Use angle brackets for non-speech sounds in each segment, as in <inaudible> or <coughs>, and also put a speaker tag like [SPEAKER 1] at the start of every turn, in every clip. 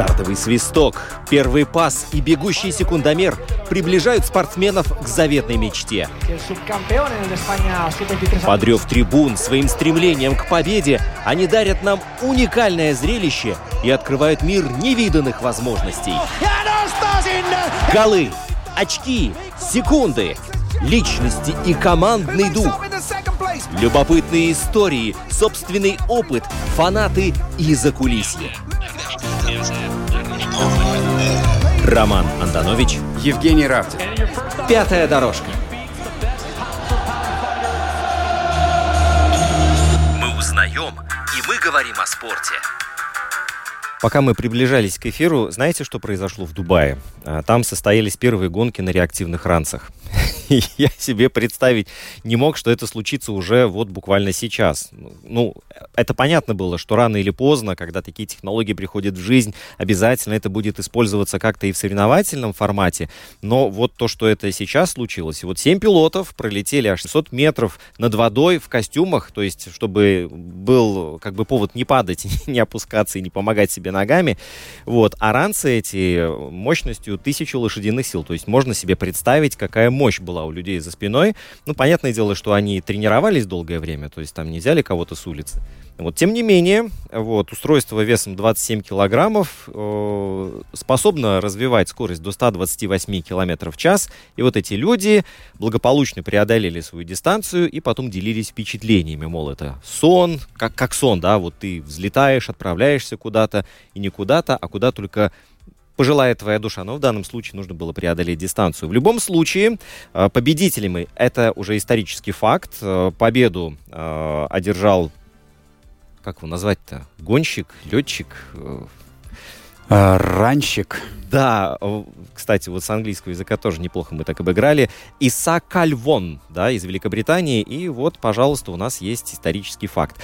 [SPEAKER 1] Стартовый свисток, первый пас и бегущий секундомер приближают спортсменов к заветной мечте. Подрев трибун своим стремлением к победе, они дарят нам уникальное зрелище и открывают мир невиданных возможностей. Голы, очки, секунды, личности и командный дух. Любопытные истории, собственный опыт, фанаты и закулисье. Роман Антонович,
[SPEAKER 2] Евгений Равдин.
[SPEAKER 1] Пятая дорожка. Мы узнаем, и мы говорим о спорте. Пока мы приближались к эфиру, знаете, что произошло в Дубае? А, там состоялись первые гонки на реактивных ранцах. <laughs> я себе представить не мог, что это случится уже вот буквально сейчас. Ну, это понятно было, что рано или поздно, когда такие технологии приходят в жизнь, обязательно это будет использоваться как-то и в соревновательном формате. Но вот то, что это сейчас случилось, вот семь пилотов пролетели аж 600 метров над водой в костюмах, то есть чтобы был как бы повод не падать, <laughs> не опускаться и не помогать себе ногами. Вот. А ранцы эти мощностью тысячу лошадиных сил. То есть можно себе представить, какая мощь была была у людей за спиной. Ну, понятное дело, что они тренировались долгое время, то есть там не взяли кого-то с улицы. Вот, тем не менее, вот, устройство весом 27 килограммов э, способно развивать скорость до 128 километров в час. И вот эти люди благополучно преодолели свою дистанцию и потом делились впечатлениями. Мол, это сон, как, как сон, да, вот ты взлетаешь, отправляешься куда-то, и не куда-то, а куда только пожелает твоя душа. Но в данном случае нужно было преодолеть дистанцию. В любом случае, э, победителями это уже исторический факт. Э, победу э, одержал, как его назвать-то, гонщик, летчик,
[SPEAKER 2] Ранщик.
[SPEAKER 1] Да, кстати, вот с английского языка тоже неплохо мы так обыграли. Иса Кальвон, да, из Великобритании. И вот, пожалуйста, у нас есть исторический факт.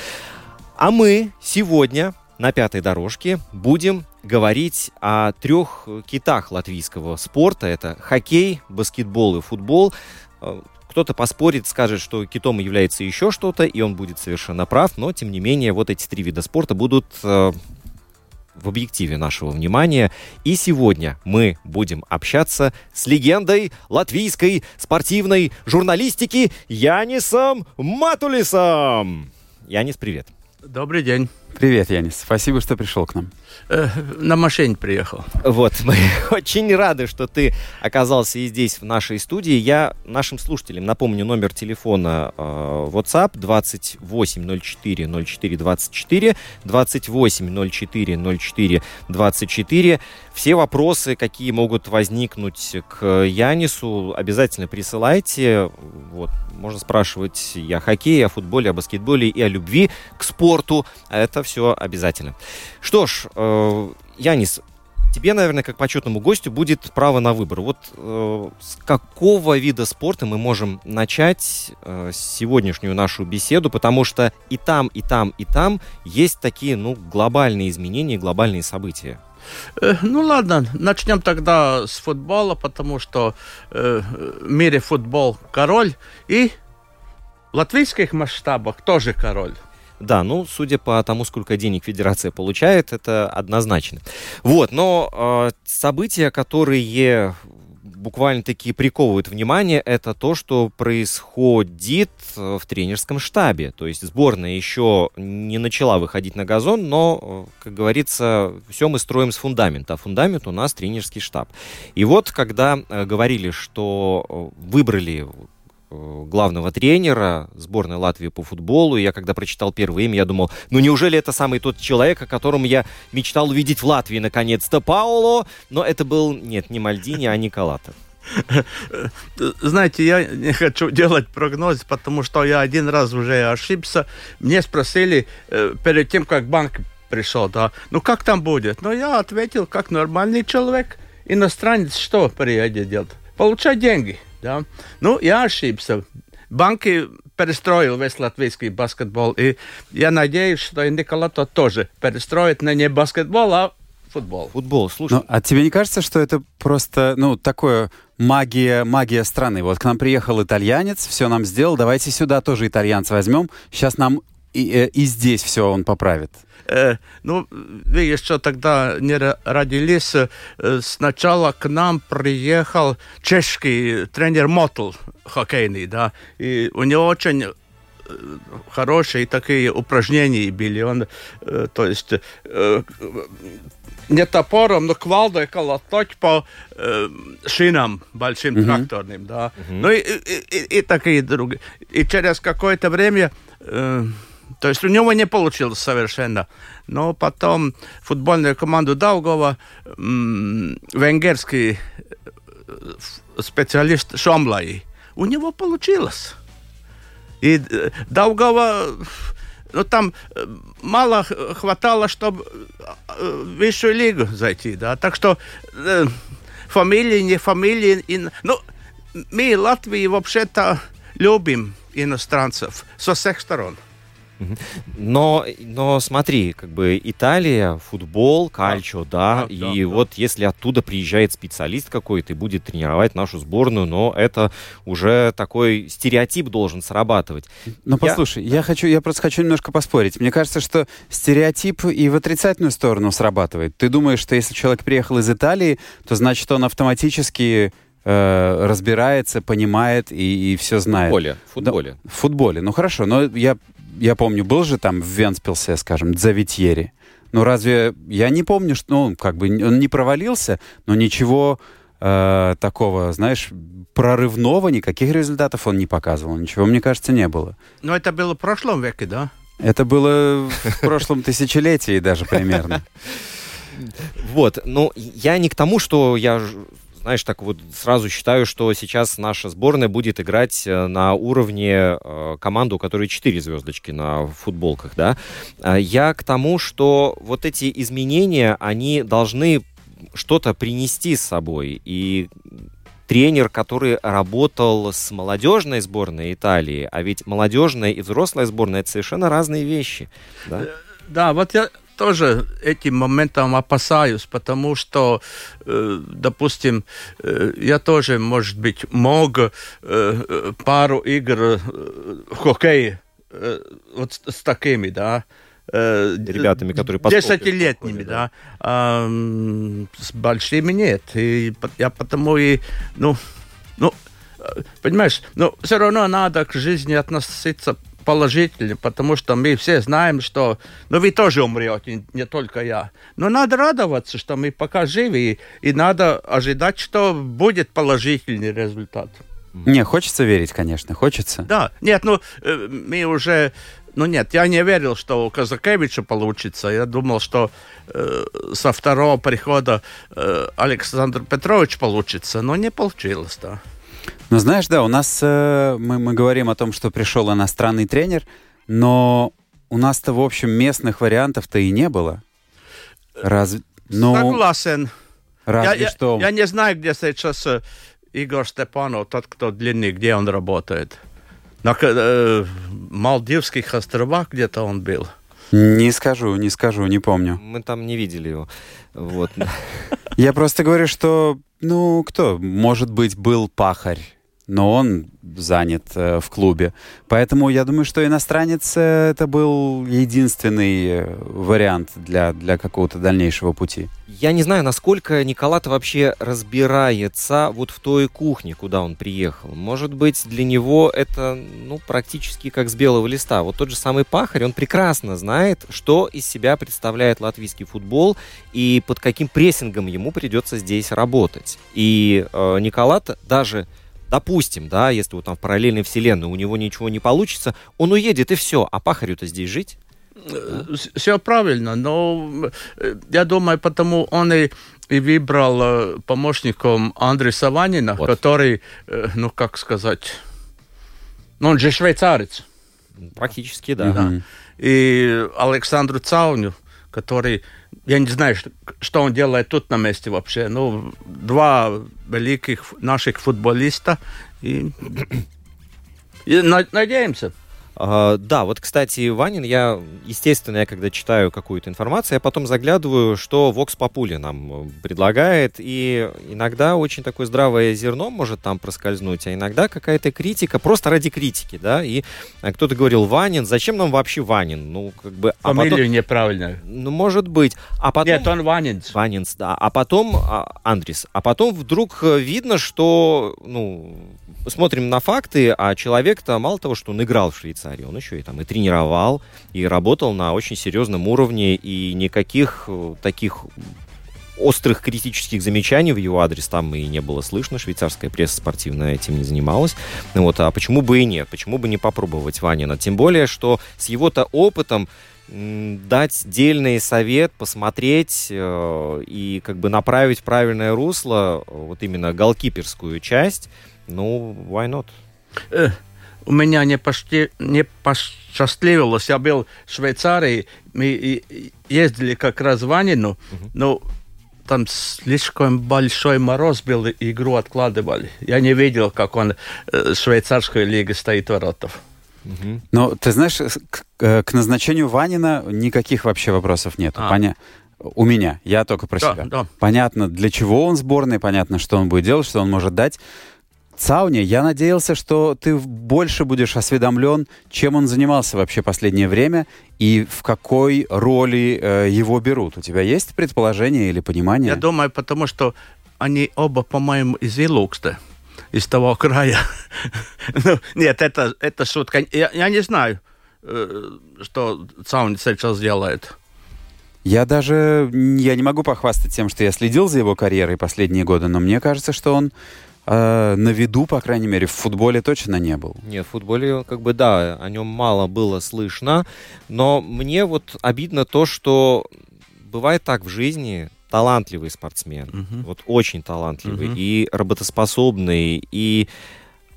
[SPEAKER 1] А мы сегодня на пятой дорожке будем говорить о трех китах латвийского спорта. Это хоккей, баскетбол и футбол. Э, кто-то поспорит, скажет, что китом является еще что-то, и он будет совершенно прав, но, тем не менее, вот эти три вида спорта будут э, в объективе нашего внимания. И сегодня мы будем общаться с легендой латвийской спортивной журналистики Янисом Матулисом. Янис, привет.
[SPEAKER 3] Добрый день.
[SPEAKER 2] Привет, Янис. Спасибо, что пришел к нам.
[SPEAKER 3] Э, на машине приехал.
[SPEAKER 1] Вот, <laughs> мы очень рады, что ты оказался и здесь, в нашей студии. Я нашим слушателям напомню номер телефона э, WhatsApp 2804 04 24 28 04 04 24. Все вопросы, какие могут возникнуть к Янису, обязательно присылайте. Вот, можно спрашивать и о хоккее, о футболе, о баскетболе и о любви к спорту. Это все обязательно. Что ж, э, Янис, тебе, наверное, как почетному гостю будет право на выбор. Вот э, с какого вида спорта мы можем начать э, сегодняшнюю нашу беседу, потому что и там, и там, и там есть такие, ну, глобальные изменения, глобальные события.
[SPEAKER 3] Э, ну ладно, начнем тогда с футбола, потому что э, в мире футбол король и в латвийских масштабах тоже король.
[SPEAKER 1] Да, ну, судя по тому, сколько денег федерация получает, это однозначно. Вот, но э, события, которые буквально таки приковывают внимание, это то, что происходит э, в тренерском штабе. То есть сборная еще не начала выходить на газон, но, э, как говорится, все мы строим с фундамента. А фундамент у нас тренерский штаб. И вот, когда э, говорили, что выбрали главного тренера сборной Латвии по футболу. И я когда прочитал первое имя, я думал, ну неужели это самый тот человек, о котором я мечтал увидеть в Латвии наконец-то, Пауло? Но это был, нет, не Мальдини, а Николатов.
[SPEAKER 3] Знаете, я не хочу делать прогноз, потому что я один раз уже ошибся. Мне спросили э, перед тем, как банк пришел, да, ну как там будет? Но я ответил, как нормальный человек, иностранец, что приедет делать? Получать деньги. Да? Ну, я ошибся. Банки перестроил весь латвийский баскетбол. И я надеюсь, что и Никола тот тоже перестроит на не баскетбол, а футбол.
[SPEAKER 1] Футбол, слушай.
[SPEAKER 2] Ну, а тебе не кажется, что это просто, ну, такое магия, магия страны? Вот к нам приехал итальянец, все нам сделал, давайте сюда тоже итальянца возьмем. Сейчас нам и, э, и здесь все он поправит?
[SPEAKER 3] Э, ну, вы еще тогда не родились. Э, сначала к нам приехал чешский тренер Мотл, хоккейный, да, и у него очень э, хорошие такие упражнения были. Он, э, то есть, э, не топором, но квалдой колотать по э, шинам большим mm-hmm. тракторным, да. Mm-hmm. Ну и, и, и, и такие другие. И через какое-то время э, то есть у него не получилось совершенно. Но потом футбольную команду Даугова венгерский э, специалист Шомлай, у него получилось. И э, Даугова, ну там э, мало хватало, чтобы в высшую лигу зайти, да. Так что фамилии, не фамилии, и, ну, мы Латвии вообще-то любим иностранцев со всех сторон.
[SPEAKER 1] Но, но смотри, как бы Италия, футбол, кальчо, да, да, и да, вот да. если оттуда приезжает специалист какой-то и будет тренировать нашу сборную, но это уже такой стереотип должен срабатывать.
[SPEAKER 2] Ну, послушай, я... я хочу, я просто хочу немножко поспорить. Мне кажется, что стереотип и в отрицательную сторону срабатывает. Ты думаешь, что если человек приехал из Италии, то значит он автоматически э, разбирается, понимает и, и все знает.
[SPEAKER 1] В футболе. В футболе.
[SPEAKER 2] Да, в футболе. Ну хорошо, но я я помню, был же там в Венспилсе, скажем, Дзавитьери. Ну, разве я не помню, что ну, как бы он не провалился, но ничего э, такого, знаешь, прорывного, никаких результатов он не показывал. Ничего, мне кажется, не было.
[SPEAKER 3] Но это было в прошлом веке, да?
[SPEAKER 2] Это было в прошлом тысячелетии даже примерно. <laughs>
[SPEAKER 1] Вот, ну, я не к тому, что я знаешь, так вот сразу считаю, что сейчас наша сборная будет играть э, на уровне э, команды, у которой 4 звездочки на футболках, да. А я к тому, что вот эти изменения, они должны что-то принести с собой. И тренер, который работал с молодежной сборной Италии, а ведь молодежная и взрослая сборная это совершенно разные вещи. Да, э,
[SPEAKER 3] да вот я тоже этим моментом опасаюсь, потому что, э, допустим, э, я тоже, может быть, мог э, пару игр в хоккее вот с, такими, да,
[SPEAKER 1] ребятами, которые
[SPEAKER 3] десятилетними, да, а, с большими нет. И я потому и, ну, ну, понимаешь, но все равно надо к жизни относиться положительный, потому что мы все знаем, что... Ну, вы тоже умрете, не только я. Но надо радоваться, что мы пока живы, и, и надо ожидать, что будет положительный результат.
[SPEAKER 2] Не, хочется верить, конечно, хочется.
[SPEAKER 3] Да, нет, ну, э, мы уже... Ну, нет, я не верил, что у Казакевича получится. Я думал, что э, со второго прихода э, Александр Петрович получится, но не получилось, да.
[SPEAKER 2] Ну, знаешь, да, у нас э, мы, мы говорим о том, что пришел иностранный тренер, но у нас-то, в общем, местных вариантов-то и не было.
[SPEAKER 3] Разве... Ну, Согласен.
[SPEAKER 2] Разве я, что...
[SPEAKER 3] Я, я не знаю, где сейчас э, Игорь Степанов, тот, кто длинный, где он работает. На э, Малдивских островах где-то он был.
[SPEAKER 2] Не скажу, не скажу, не помню.
[SPEAKER 1] Мы там не видели его. Вот.
[SPEAKER 2] Я просто говорю, что, ну, кто, может быть, был пахарь но он занят э, в клубе. Поэтому я думаю, что иностранец э, это был единственный э, вариант для, для какого-то дальнейшего пути.
[SPEAKER 1] Я не знаю, насколько Николат вообще разбирается вот в той кухне, куда он приехал. Может быть, для него это ну, практически как с белого листа. Вот тот же самый Пахарь, он прекрасно знает, что из себя представляет латвийский футбол и под каким прессингом ему придется здесь работать. И э, Николат даже допустим, да, если вот там в параллельной вселенной у него ничего не получится, он уедет и все, а пахарю-то здесь жить?
[SPEAKER 3] Э, все правильно, но э, я думаю, потому он и, и выбрал э, помощником Андрея Саванина, вот. который, ну как сказать, ну он же швейцарец.
[SPEAKER 1] Практически, да. да.
[SPEAKER 3] Mm-hmm. И Александру Цауню, который я не знаю, что, он делает тут на месте вообще. Ну, два великих наших футболиста. И, и надеемся.
[SPEAKER 1] А, да, вот, кстати, Ванин, я, естественно, я когда читаю какую-то информацию, я потом заглядываю, что Vox Populi нам предлагает, и иногда очень такое здравое зерно может там проскользнуть, а иногда какая-то критика, просто ради критики, да, и а, кто-то говорил, Ванин, зачем нам вообще Ванин? Ну, как бы...
[SPEAKER 3] А Фамилию потом, неправильно.
[SPEAKER 1] Ну, может быть. А потом...
[SPEAKER 3] Нет, он Ванинс.
[SPEAKER 1] Ванинс, да. А потом а, Андрис. А потом вдруг видно, что, ну, смотрим на факты, а человек-то мало того, что он играл в Швейцарии, он еще и там и тренировал, и работал на очень серьезном уровне, и никаких э, таких острых критических замечаний в его адрес там и не было слышно. Швейцарская пресса спортивная этим не занималась. Вот, а почему бы и нет? Почему бы не попробовать Ванина? Тем более, что с его-то опытом дать дельный совет, посмотреть э, и как бы направить правильное русло вот именно голкиперскую часть, ну, why not?
[SPEAKER 3] У меня не, почти, не посчастливилось. Я был в Швейцарии, мы ездили как раз в Ванину, uh-huh. но там слишком большой мороз был, и игру откладывали. Я не видел, как он э, швейцарской лиги стоит воротов.
[SPEAKER 2] Угу. Но ты знаешь, к, э, к назначению Ванина никаких вообще вопросов нет. А. Поня... У меня, я только про да, себя. Да. Понятно, для чего он сборный, понятно, что он будет делать, что он может дать. Цауни, я надеялся, что ты больше будешь осведомлен, чем он занимался вообще последнее время и в какой роли э, его берут. У тебя есть предположение или понимание?
[SPEAKER 3] Я думаю, потому что они оба, по-моему, из Илукста, из того края. <laughs> ну, нет, это, это шутка. Я, я не знаю, э, что Цауни сейчас делает.
[SPEAKER 2] Я даже я не могу похвастать тем, что я следил за его карьерой последние годы, но мне кажется, что он э, на виду, по крайней мере, в футболе точно не был.
[SPEAKER 1] Нет, в футболе, как бы, да, о нем мало было слышно, но мне вот обидно то, что бывает так в жизни, талантливый спортсмен, угу. вот очень талантливый угу. и работоспособный, и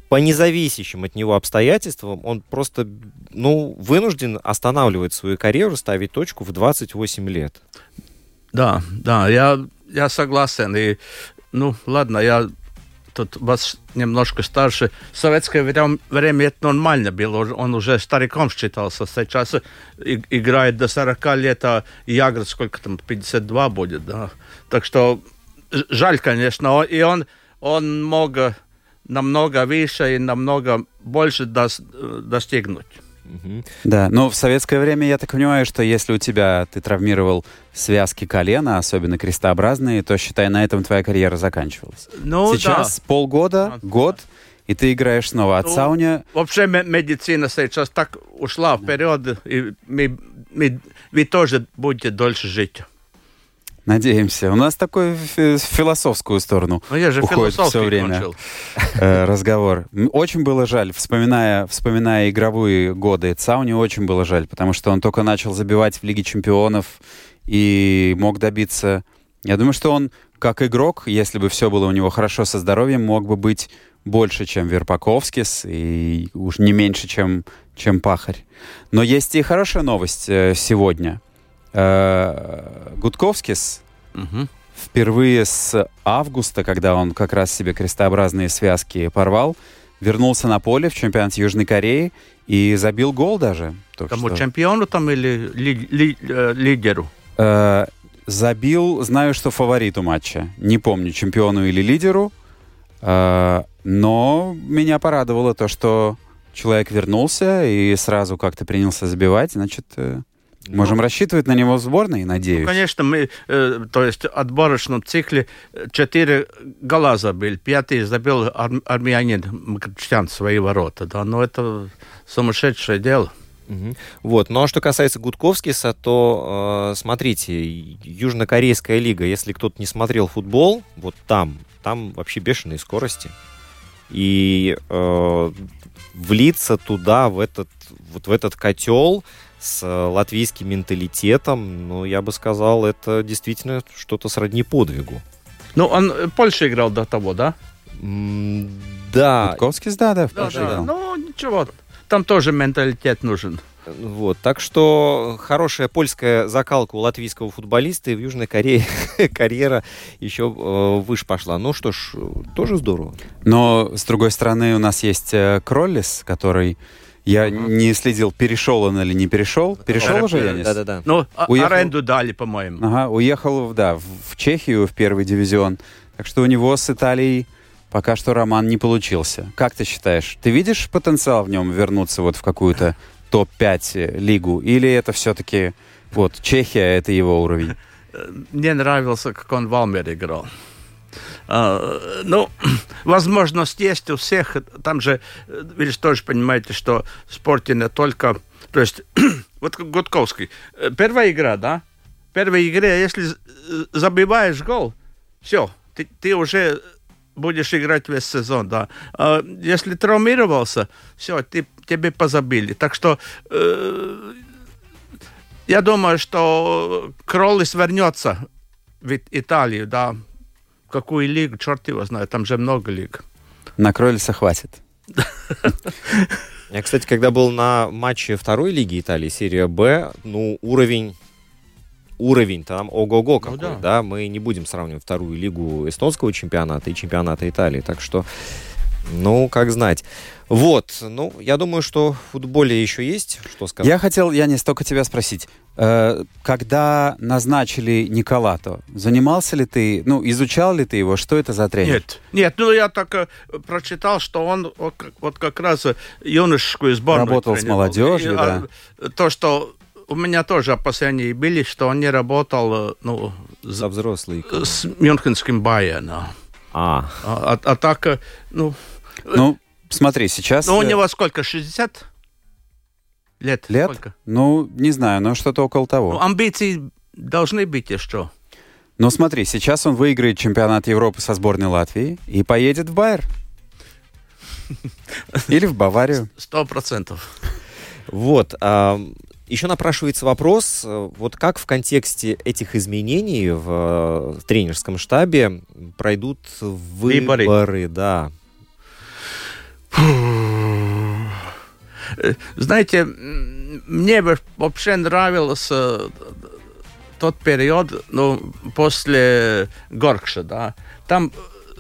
[SPEAKER 1] по независящим от него обстоятельствам он просто, ну, вынужден останавливать свою карьеру, ставить точку в 28 лет.
[SPEAKER 3] Да, да, я, я согласен. И, ну, ладно, я тут вас немножко старше. В советское время это нормально было, он уже стариком считался. Сейчас играет до 40 лет, а Ягр сколько там, 52 будет, да. Так что жаль, конечно, и он, он мог намного выше и намного больше достигнуть.
[SPEAKER 2] Да, но в советское время я так понимаю, что если у тебя ты травмировал связки колена, особенно крестообразные, то считай, на этом твоя карьера заканчивалась. Ну, сейчас да. полгода, да. год, и ты играешь снова от ну, сауня.
[SPEAKER 3] Вообще медицина сейчас так ушла вперед, и мы, мы, вы тоже будете дольше жить.
[SPEAKER 2] Надеемся. У нас такой философскую сторону
[SPEAKER 3] ну, я же
[SPEAKER 2] уходит все время э, разговор. Очень было жаль, вспоминая, вспоминая игровые годы Цауни, очень было жаль, потому что он только начал забивать в Лиге чемпионов и мог добиться... Я думаю, что он, как игрок, если бы все было у него хорошо со здоровьем, мог бы быть больше, чем Верпаковскис, и уж не меньше, чем, чем Пахарь. Но есть и хорошая новость э, сегодня — Э, Гудковскис угу. впервые с августа, когда он как раз себе крестообразные связки порвал, вернулся на поле в чемпионате Южной Кореи и забил гол даже.
[SPEAKER 3] Кому, что... чемпиону там или ли, ли, э, лидеру?
[SPEAKER 2] Э, забил, знаю, что фавориту матча. Не помню, чемпиону или лидеру. Э, но меня порадовало то, что человек вернулся и сразу как-то принялся забивать. Значит, э, Можем ну, рассчитывать на него в сборной, надеюсь?
[SPEAKER 3] Ну, конечно, мы, э, то есть отборочном цикле четыре гола забили. Пятый забил ар армянин Мкрчтян свои ворота. Да, но это сумасшедшее дело.
[SPEAKER 1] Угу. Вот. Ну а что касается Гудковскиса, то э, смотрите, Южнокорейская лига, если кто-то не смотрел футбол, вот там, там вообще бешеные скорости. И э, влиться туда, в этот, вот в этот котел, с э, латвийским менталитетом, ну, я бы сказал, это действительно что-то сродни подвигу.
[SPEAKER 3] Ну, он в Польше играл до того, да?
[SPEAKER 1] М да.
[SPEAKER 2] Гудковский, да, да, в Польше
[SPEAKER 3] да, да. Ну, ничего, там тоже менталитет нужен.
[SPEAKER 1] Вот, так что хорошая польская закалка у латвийского футболиста, и в Южной Корее <laughs> карьера еще э, выше пошла. Ну что ж, тоже здорово.
[SPEAKER 2] Но, с другой стороны, у нас есть э, Кроллис, который Я не следил, перешел он или не перешел. Перешел уже, Янис?
[SPEAKER 3] Да-да-да. Ну, а, уехал... аренду дали, по-моему.
[SPEAKER 2] Ага, уехал, да, в, в Чехию, в первый дивизион. Так что у него с Италией пока что роман не получился. Как ты считаешь, ты видишь потенциал в нем вернуться вот в какую-то топ-5 лигу? Или это все-таки вот Чехия, это его уровень?
[SPEAKER 3] Мне нравился, как он в Алмере играл. Uh, ну, <clears throat> возможность есть у всех. Там же, вы же тоже понимаете, что в спорте не только... То есть, <clears throat> вот как Гудковский. Первая игра, да? В первой игре, если забиваешь гол, все, ты, ты уже будешь играть весь сезон, да. А если травмировался, все, ты, тебе позабили. Так что э, я думаю, что Кроллис вернется в Италию, да. В какую лигу, черт его знает, там же много лиг.
[SPEAKER 2] На Кроллиса хватит. <laughs>
[SPEAKER 1] Я, кстати, когда был на матче второй лиги Италии, серия Б, ну, уровень уровень там ого-го ну какой, ну, да. да, мы не будем сравнивать вторую лигу эстонского чемпионата и чемпионата Италии, так что, ну, как знать. Вот, ну, я думаю, что в футболе еще есть что сказать.
[SPEAKER 2] Я хотел, я не столько тебя спросить, э, когда назначили Николато, занимался ли ты, ну, изучал ли ты его, что это за тренер?
[SPEAKER 3] Нет, нет, ну, я так э, прочитал, что он вот, вот как раз юношескую сборную
[SPEAKER 2] Работал тренировал. с молодежью, и, да.
[SPEAKER 3] А, то, что у меня тоже опасения были, что он не работал, э, ну,
[SPEAKER 1] за взрослый.
[SPEAKER 3] С Мюнхенским Байеном.
[SPEAKER 1] А.
[SPEAKER 3] А, а, а так, э, ну...
[SPEAKER 2] Ну, смотри, сейчас...
[SPEAKER 3] Ну, у него сколько, 60 лет?
[SPEAKER 2] Лет?
[SPEAKER 3] Сколько?
[SPEAKER 2] Ну, не знаю, но что-то около того.
[SPEAKER 3] Ну, амбиции должны быть еще.
[SPEAKER 2] Ну, смотри, сейчас он выиграет чемпионат Европы со сборной Латвии и поедет в Байер. <laughs> Или в Баварию.
[SPEAKER 3] Сто процентов.
[SPEAKER 1] Вот. А, еще напрашивается вопрос, э, вот как в контексте этих изменений в, в э, тренерском штабе пройдут выборы, выборы да.
[SPEAKER 3] Знаете, мне вообще нравился тот период, ну, после Горкша, да. Там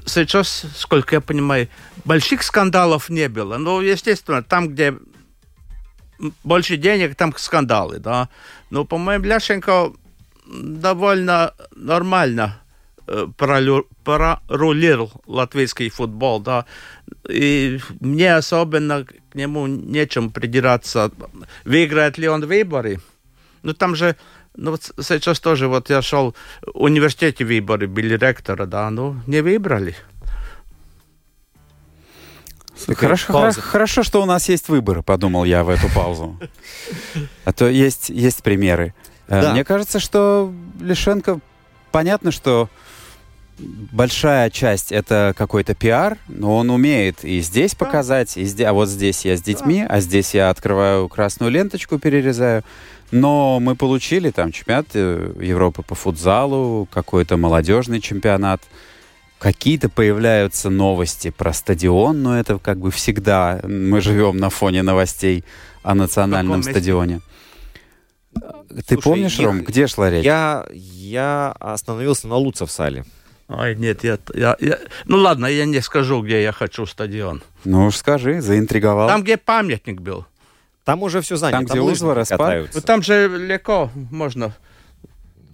[SPEAKER 3] сейчас, сколько я понимаю, больших скандалов не было. Ну, естественно, там, где больше денег, там скандалы, да. Но, по-моему, Ляшенко довольно нормально прорулировал латвийский футбол, да. И мне особенно к нему нечем придираться. Выиграет ли он выборы? Ну, там же ну, вот сейчас тоже, вот я шел в университете выборы, были ректора, да, ну, не выбрали.
[SPEAKER 2] Хорошо, хорошо, хорошо, что у нас есть выборы, подумал я в эту паузу. А то есть, есть примеры. Э, да. Мне кажется, что Лишенко, понятно, что большая часть это какой-то пиар, но он умеет и здесь да. показать, и здесь, а вот здесь я с детьми, да. а здесь я открываю красную ленточку, перерезаю. Но мы получили там чемпионат э, Европы по футзалу, какой-то молодежный чемпионат какие-то появляются новости про стадион, но это как бы всегда мы живем на фоне новостей о национальном стадионе. Ты Слушай, помнишь, я, Ром, где шла речь?
[SPEAKER 1] Я, я остановился на Луцевсале.
[SPEAKER 3] Ой, нет, я, я, я... Ну ладно, я не скажу, где я хочу стадион.
[SPEAKER 2] Ну уж скажи, заинтриговал.
[SPEAKER 3] Там, где памятник был.
[SPEAKER 1] Там уже все занято.
[SPEAKER 2] Там, где Узвар, распад?
[SPEAKER 3] Ну, там же легко можно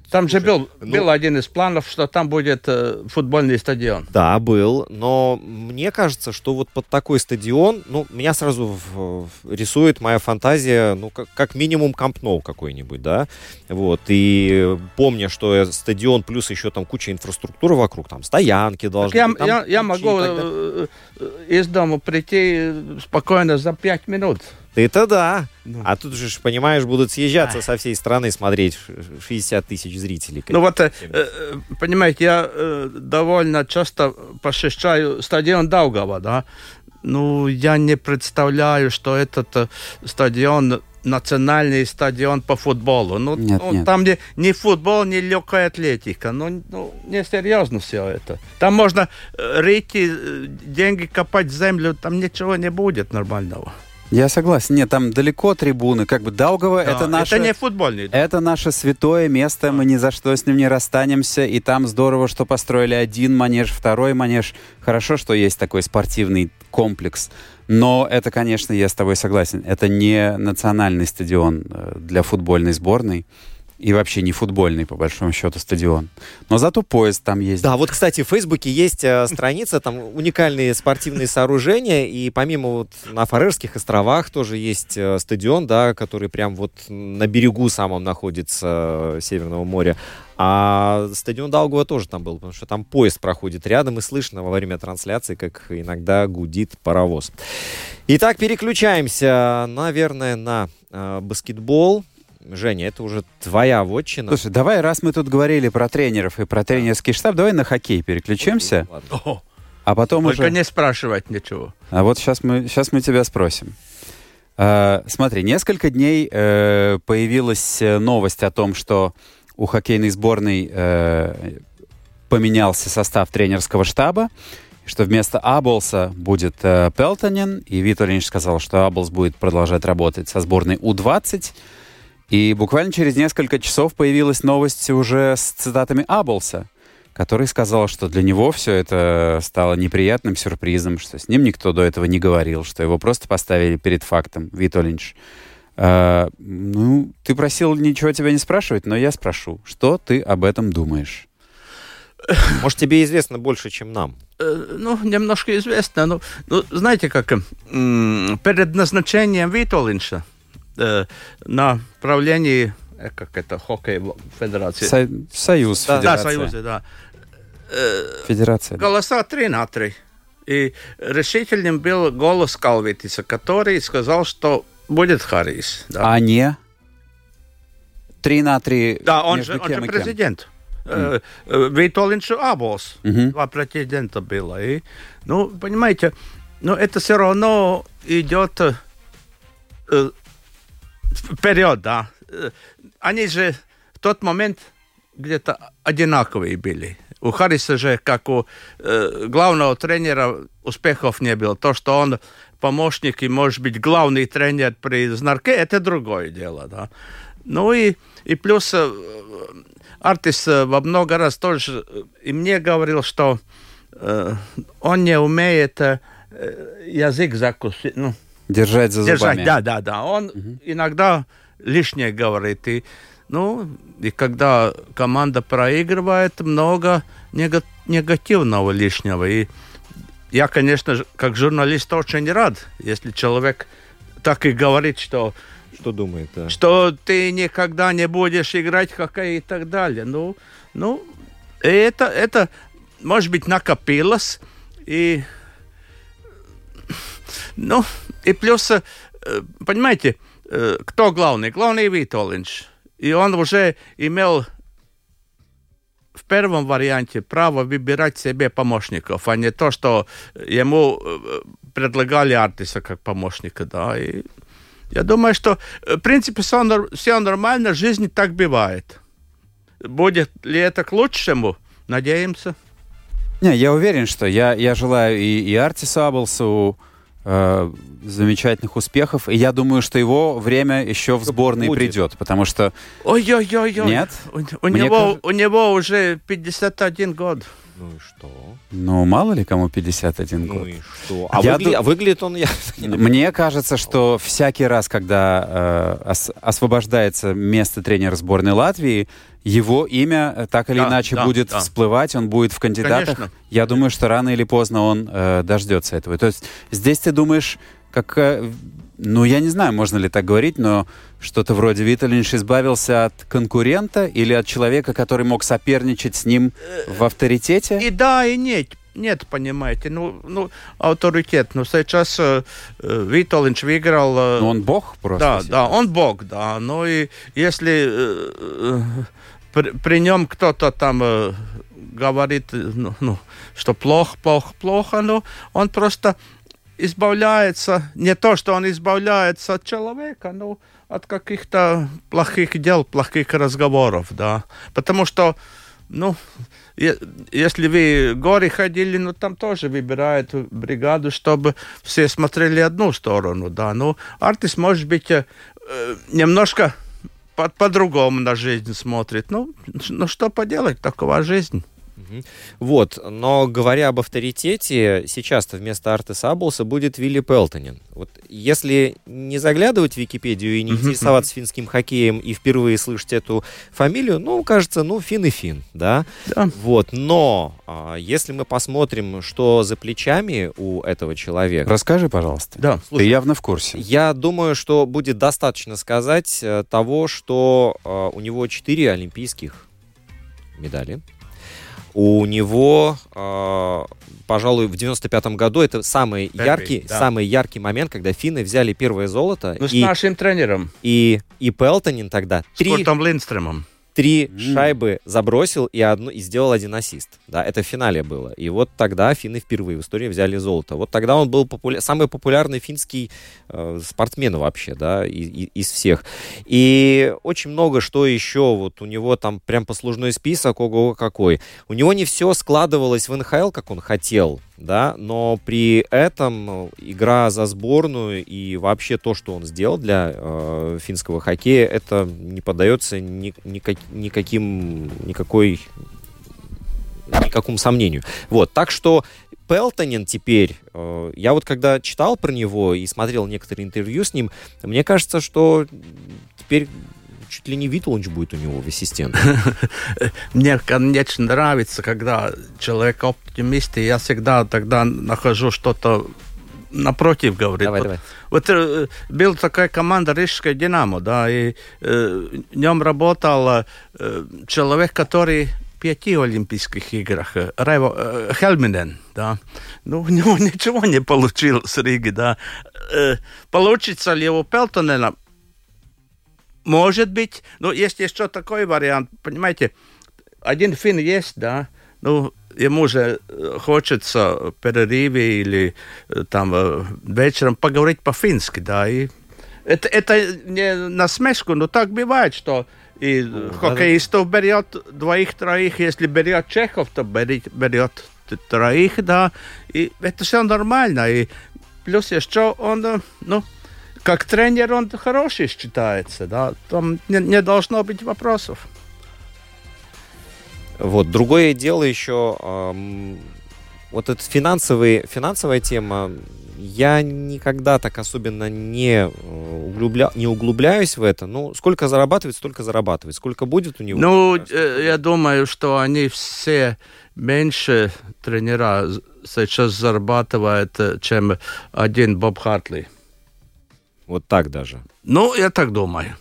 [SPEAKER 3] там же был, ну, был один из планов, что там будет э, футбольный стадион.
[SPEAKER 1] Да, был, но мне кажется, что вот под такой стадион, ну, меня сразу в, в, рисует моя фантазия, ну, как, как минимум Кампноу какой-нибудь, да, вот, и помня, что стадион плюс еще там куча инфраструктуры вокруг, там стоянки должны
[SPEAKER 3] так
[SPEAKER 1] быть.
[SPEAKER 3] Я, я, я могу э, э, из дома прийти спокойно за пять минут.
[SPEAKER 1] Ты-то да. Ну. А тут же, понимаешь, будут съезжаться Ай. со всей страны смотреть 60 тысяч зрителей.
[SPEAKER 3] Ну вот, э, э, понимаете, я э, довольно часто посещаю стадион Даугава, да. Ну, я не представляю, что этот э, стадион национальный стадион по футболу. Ну, нет, ну нет. там не, не футбол, не легкая атлетика. Ну, ну, не серьезно все это. Там можно э, рыть, э, деньги копать в землю, там ничего не будет нормального.
[SPEAKER 2] Я согласен. Нет, там далеко трибуны. Как бы Даугава да, это наше...
[SPEAKER 3] Это не футбольный.
[SPEAKER 2] Да. Это наше святое место. Да. Мы ни за что с ним не расстанемся. И там здорово, что построили один манеж, второй манеж. Хорошо, что есть такой спортивный комплекс. Но это, конечно, я с тобой согласен, это не национальный стадион э, для футбольной сборной и вообще не футбольный, по большому счету, стадион. Но зато поезд там есть.
[SPEAKER 1] Да, вот, кстати, в Фейсбуке есть э, <laughs> страница, там уникальные спортивные сооружения, и помимо вот на Фарерских островах тоже есть э, стадион, да, который прям вот на берегу самом находится э, Северного моря. А стадион Даугова тоже там был, потому что там поезд проходит рядом, и слышно во время трансляции, как иногда гудит паровоз. Итак, переключаемся, наверное, на э, баскетбол. Женя, это уже твоя вотчина.
[SPEAKER 2] Слушай, давай, раз мы тут говорили про тренеров и про тренерский штаб, давай на хоккей переключимся.
[SPEAKER 3] О,
[SPEAKER 2] А потом
[SPEAKER 3] Только
[SPEAKER 2] уже...
[SPEAKER 3] не спрашивать ничего.
[SPEAKER 2] А вот сейчас мы, сейчас мы тебя спросим. А, смотри, несколько дней э, появилась э, новость о том, что у хоккейной сборной э, поменялся состав тренерского штаба, что вместо Аблса будет э, Пелтонин, и Виталинч сказал, что Аблс будет продолжать работать со сборной У-20. И буквально через несколько часов появилась новость уже с цитатами Аблса, который сказал, что для него все это стало неприятным сюрпризом, что с ним никто до этого не говорил, что его просто поставили перед фактом, Вито Линч. А, ну, ты просил ничего тебя не спрашивать, но я спрошу, что ты об этом думаешь? <coughs>
[SPEAKER 1] Может, тебе известно больше, чем нам?
[SPEAKER 3] Э, Ну, немножко известно. Ну, ну знаете, как м, перед назначением Витолинша э, на правлении, э, как это, хоккей федерации.
[SPEAKER 2] Со- Союз,
[SPEAKER 1] Да,
[SPEAKER 3] да,
[SPEAKER 2] федерация.
[SPEAKER 3] Союза, да. Э,
[SPEAKER 2] Федерация. да.
[SPEAKER 3] голоса 3 на 3. И решительным был голос Калвитиса, который сказал, что будет Харрис. Да,
[SPEAKER 2] А не? Три на три.
[SPEAKER 3] да он, же, он же
[SPEAKER 2] и кем?
[SPEAKER 3] президент. Э, э, Витолинш Абос.
[SPEAKER 2] Мгм.
[SPEAKER 3] Два претендента было. И, ну, понимаете, но это все равно идет э, вперед, да. Они же в тот момент где-то одинаковые были. У Харриса же, как у э, главного тренера, успехов не было. То, что он помощник и, может быть, главный тренер при Знарке, это другое дело, да. Ну и, и плюс э, Артис э, во много раз тоже э, и мне говорил, что э, он не умеет э, э, язык закусить, ну,
[SPEAKER 2] Держать за
[SPEAKER 3] держать.
[SPEAKER 2] зубами.
[SPEAKER 3] Да, да, да. Он иногда лишнее говорит. И, ну, и когда команда проигрывает, много нега- негативного лишнего. И я, конечно, как журналист очень рад, если человек так и говорит, что,
[SPEAKER 1] Что думает, да?
[SPEAKER 3] что ты никогда не будешь играть в хоккей и так далее. Ну, ну это, это, может быть, накопилось. И, ну, и плюс, э, понимаете, э, кто главный? Главный Витолинч. И он уже имел в первом варианте право выбирать себе помощников, а не то, что ему э, предлагали Артиса как помощника, да. И я думаю, что в принципе все нормально, в жизни так бывает. Будет ли это к лучшему? Надеемся.
[SPEAKER 2] Не, я уверен, что я, я желаю и, и Артису Аблсу э, замечательных успехов. И я думаю, что его время еще в сборной
[SPEAKER 1] будет.
[SPEAKER 2] придет, потому что
[SPEAKER 3] Ой-ой-ой.
[SPEAKER 2] Нет?
[SPEAKER 3] У, у
[SPEAKER 2] Мне
[SPEAKER 3] него,
[SPEAKER 2] кажется-
[SPEAKER 3] у него уже 51 год.
[SPEAKER 1] Ну и что?
[SPEAKER 2] ну мало ли кому 51 год.
[SPEAKER 1] Ну и что? А,
[SPEAKER 2] Я
[SPEAKER 1] выгля-
[SPEAKER 2] ду-
[SPEAKER 1] а выглядит он... Я... <laughs>
[SPEAKER 2] Мне кажется, что всякий раз, когда э, ос- освобождается место тренера сборной Латвии, его имя э, так или
[SPEAKER 3] Да,
[SPEAKER 2] иначе
[SPEAKER 3] да,
[SPEAKER 2] будет
[SPEAKER 3] да.
[SPEAKER 2] всплывать, он будет в кандидатах.
[SPEAKER 3] Конечно.
[SPEAKER 2] Я думаю, что рано или поздно он э, дождется этого. То есть здесь ты думаешь, как... ну, я не знаю, можно ли так говорить, но что-то вроде Виталинш избавился от конкурента или от человека, который мог соперничать с ним в авторитете?
[SPEAKER 3] И да, и нет. Нет, понимаете, ну, ну авторитет. Но сейчас э, э, Виталинч выиграл... э,
[SPEAKER 2] Ну, он бог просто.
[SPEAKER 3] Да,
[SPEAKER 2] сейчас.
[SPEAKER 3] да, он бог, да. Ну и если э, э, при, при нем кто-то там э, говорит, ну, ну, что плохо, плохо, плохо, ну, он просто избавляется, не то, что он избавляется от человека, но от каких-то плохих дел, плохих разговоров, да. Потому что, ну, е- если вы в горы ходили, ну, там тоже выбирают бригаду, чтобы все смотрели одну сторону, да. Ну, артист, может быть, э, немножко по- по-другому на жизнь смотрит. Ну, ну, что поделать, такова жизнь.
[SPEAKER 1] Вот, но говоря об авторитете, сейчас-то вместо Арты Саблса будет Вилли Пелтонин. Вот если не заглядывать в Википедию и не интересоваться финским хоккеем и впервые слышать эту фамилию, ну, кажется, ну, фин и фин, да?
[SPEAKER 3] Да.
[SPEAKER 1] Вот, но а, если мы посмотрим, что за плечами у этого человека...
[SPEAKER 2] Расскажи, пожалуйста.
[SPEAKER 3] Да.
[SPEAKER 2] Ты явно в курсе.
[SPEAKER 1] Я думаю, что будет достаточно сказать э, того, что э, у него четыре олимпийских медали. У него, э, пожалуй, в 95-м году это самый
[SPEAKER 3] Первый,
[SPEAKER 1] яркий,
[SPEAKER 3] да.
[SPEAKER 1] самый яркий момент, когда финны взяли первое золото.
[SPEAKER 3] Ну, с
[SPEAKER 1] и,
[SPEAKER 3] нашим тренером,
[SPEAKER 1] и, и Пелтонин тогда
[SPEAKER 3] с
[SPEAKER 1] три,
[SPEAKER 3] Куртом Линдстромом.
[SPEAKER 1] Три
[SPEAKER 2] М.
[SPEAKER 1] шайбы забросил и, одну, и сделал один ассист. Да, это в финале было. И вот тогда финны впервые в истории взяли золото. Вот тогда он был популя- самый популярный финский э, спортсмен вообще, да, и- и- из всех. И очень много что еще. Вот у него там прям послужной список, ого какой. У него не все складывалось в НХЛ, как он хотел, да, но при этом игра за сборную и вообще то, что он сделал для э, финского хоккея, это не поддается ни, никак- никаким, никакой никакому сомнению. Вот, так что Пелтонин теперь, э, я вот когда читал про него и смотрел некоторые интервью с ним, мне кажется, что теперь чуть ли не Витуланч будет у него в ассистент. <laughs>
[SPEAKER 3] Мне, конечно, нравится, когда человек оптимист, и я всегда тогда нахожу что-то напротив, говорит.
[SPEAKER 1] Давай,
[SPEAKER 3] вот,
[SPEAKER 1] давай.
[SPEAKER 3] вот э, была такая команда Рижская Динамо, да, и э, в нем работал э, человек, который в пяти Олимпийских играх, э, Райво, э, Хельминен, да. Ну, у него <laughs> ничего не получилось с Риги, да. Э, получится ли у Пелтонена? Может быть. Но есть еще такой вариант, понимаете, один фин есть, да, ну, ему же э, хочется в перерыве или э, там э, вечером поговорить по-фински, да, и это, это не насмешку, но так бывает, что и
[SPEAKER 1] Ну,
[SPEAKER 3] хоккеистов берет двоих-троих, если берет чехов, то берет, берет троих, да, и это все нормально, и плюс еще он, ну, как тренер он хороший считается, да, там не, не должно быть вопросов.
[SPEAKER 1] Вот, другое дело еще, эм, вот эта финансовый, финансовая тема, я никогда так особенно не, э, углубля, не углубляюсь в это. Ну, сколько зарабатывает, столько зарабатывает. Сколько будет у него?
[SPEAKER 3] Ну, э, я думаю, что они все меньше тренера сейчас зарабатывают, э, чем один Боб Хартли.
[SPEAKER 1] Вот так даже.
[SPEAKER 3] Ну, я так думаю.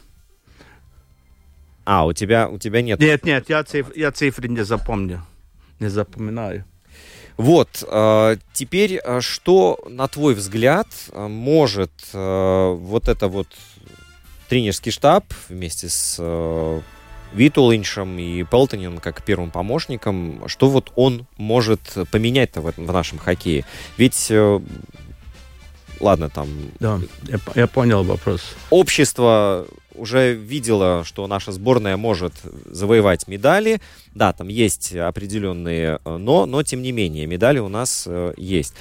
[SPEAKER 1] А, у тебя, у тебя нет.
[SPEAKER 3] Нет, нет, я, циф- я цифры не запомню. Не запоминаю.
[SPEAKER 1] Вот, э, теперь, э, что, на твой взгляд, э, может вот это вот тренерский штаб вместе с Витулиншем и Пелтонином как первым помощником, что вот он может поменять-то в, этом- в нашем хоккее? Ведь, ладно, там
[SPEAKER 3] Да, я, я понял вопрос.
[SPEAKER 1] общество уже видело, что наша сборная может завоевать медали. Да, там есть определенные э, но, но тем не менее медали у нас э, есть.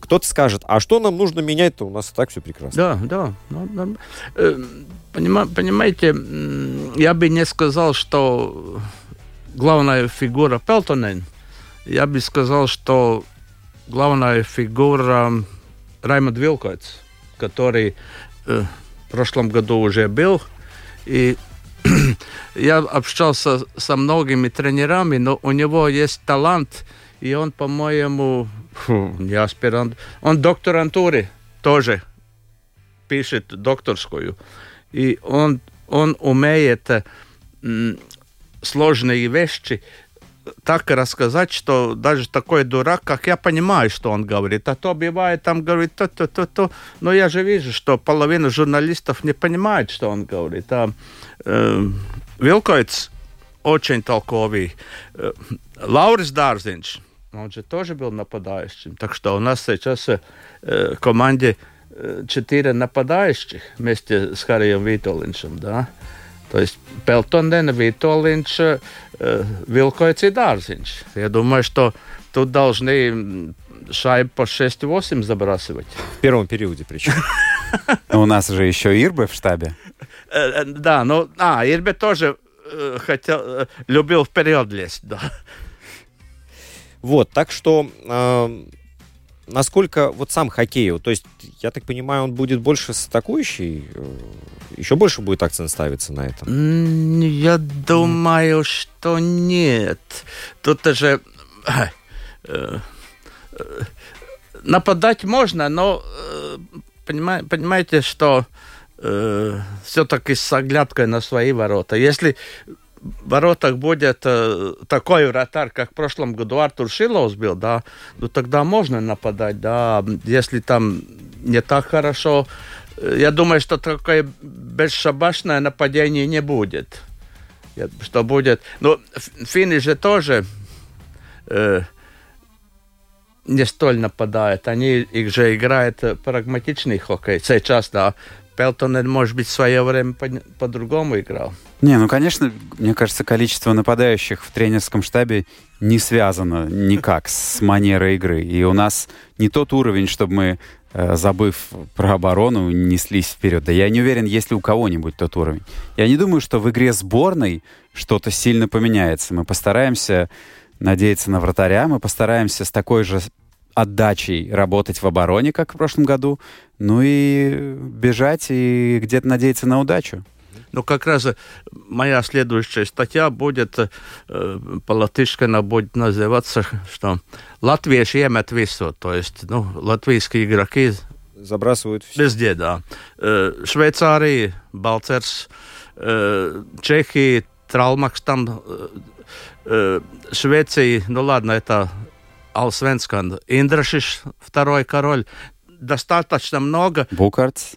[SPEAKER 1] Кто-то скажет, а что нам нужно менять-то? У нас и так все прекрасно.
[SPEAKER 3] Да, да. э, понима- понимаете, я бы не сказал, что главная фигура Пелтонен. Я бы сказал, что главная фигура Раймонд Вилкоц, который э, в прошлом году уже был. И <clears throat> я общался со многими тренерами, но у него есть талант, и он, по-моему, не аспирант, он докторантуре тоже пишет докторскую. И он, он умеет э, м, сложные вещи так рассказать, что даже такой дурак, как я понимаю, что он говорит. А то бывает, там говорит то-то-то-то. Но я же вижу, что половина журналистов не понимает, что он говорит. А э, Вилкоиц очень толковый. Э, Лаурис Дарзинч, он же тоже был нападающим. Так что у нас сейчас э, в команде э, четыре нападающих вместе с Харием Витолиншем, да. То есть Пелтонен, Витолинч, э, Вилкоиц и Дарзинч. Я думаю, что тут должны шайб по 6-8 забрасывать.
[SPEAKER 1] В первом периоде причем.
[SPEAKER 2] У нас же еще Ирбы в штабе.
[SPEAKER 3] Э, э, Да, ну, а, Ирбе тоже э, хотел, любил вперед лезть, да.
[SPEAKER 1] Вот, так что э, насколько вот сам хоккей, то есть, я так понимаю, он будет больше с атакующей, э, еще больше будет акцент ставиться на этом?
[SPEAKER 3] Я думаю, что нет. Тут же э, э, нападать можно, но понимаете, что все-таки с оглядкой на свои ворота. Если воротах будет э, такой вратарь, как в прошлом году Артур Шилов сбил, да, ну тогда можно нападать, да. Если там не так хорошо, э, я думаю, что такое бесшабашное нападение не будет. Что будет... Ну, финны же тоже э, не столь нападают. Они их же играют прагматичный хоккей. Сейчас, да, Пелтон, может быть, в свое время по-другому по играл.
[SPEAKER 2] Не, ну, конечно, мне кажется, количество нападающих в тренерском штабе не связано никак с манерой игры. И у нас не тот уровень, чтобы мы, э, забыв про оборону, неслись вперед. Да я не уверен, есть ли у кого-нибудь тот уровень. Я не думаю, что в игре сборной что-то сильно поменяется. Мы постараемся надеяться на вратаря, мы постараемся с такой же отдачей работать в обороне, как в прошлом году, ну и бежать и где-то надеяться на удачу.
[SPEAKER 3] Ну, как раз моя следующая статья будет, э, по-латышски она будет называться, что «Латвийши емет вису», то есть, ну, латвийские игроки
[SPEAKER 1] забрасывают
[SPEAKER 3] все. Везде, да. Э, Швейцария, Балцерс, э, Чехия, Тралмакс там, э, э, Швеция, ну ладно, это Алсвенскан, Индрашиш, второй король, достаточно много.
[SPEAKER 2] Букарц.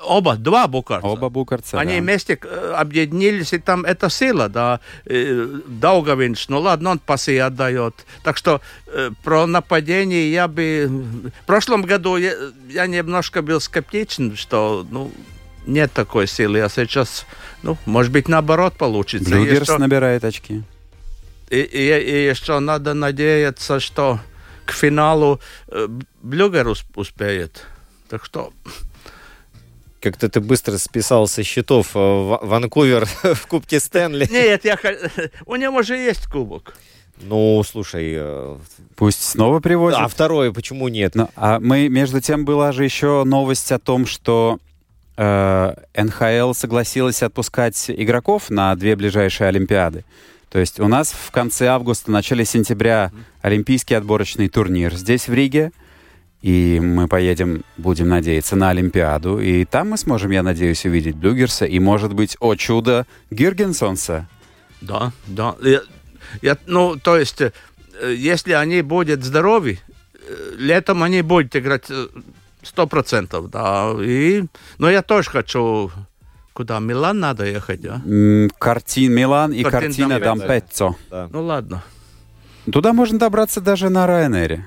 [SPEAKER 3] Оба, два Букарца.
[SPEAKER 2] Оба Букарца,
[SPEAKER 3] Они да. вместе э, объединились, и там это сила, да. Э, Даугавинш, ну ладно, он пасы отдает. Так что э, про нападение я бы... В прошлом году я, я немножко был скептичен, что, ну, нет такой силы, а сейчас, ну, может быть, наоборот получится.
[SPEAKER 2] Блюгерс что... набирает очки.
[SPEAKER 3] И, и, и еще надо надеяться, что к финалу э, Блюгер успеет. Так что...
[SPEAKER 1] Как-то ты быстро списал со счетов э, Ванкувер <laughs> в Кубке Стэнли.
[SPEAKER 3] Нет, я, у него же есть кубок.
[SPEAKER 1] Ну, слушай... Э,
[SPEAKER 2] Пусть снова привозят.
[SPEAKER 1] А второе, почему нет?
[SPEAKER 2] Но, а мы, между тем, была же еще новость о том, что э, НХЛ согласилась отпускать игроков на две ближайшие Олимпиады. То есть у нас в конце августа, начале сентября олимпийский отборочный турнир здесь, в Риге. И мы поедем, будем надеяться, на Олимпиаду. И там мы сможем, я надеюсь, увидеть Блюгерса и, может быть, о чудо, Гиргенсонса.
[SPEAKER 3] Да, да. Я, я, ну, то есть, э, если они будут здоровы, э, летом они будут играть э, сто процентов, да. И, но я тоже хочу Куда? Милан надо ехать, да?
[SPEAKER 2] Картин Милан и Картин картина Дампеццо.
[SPEAKER 3] Да. Ну ладно.
[SPEAKER 2] Туда можно добраться даже на Ryanair.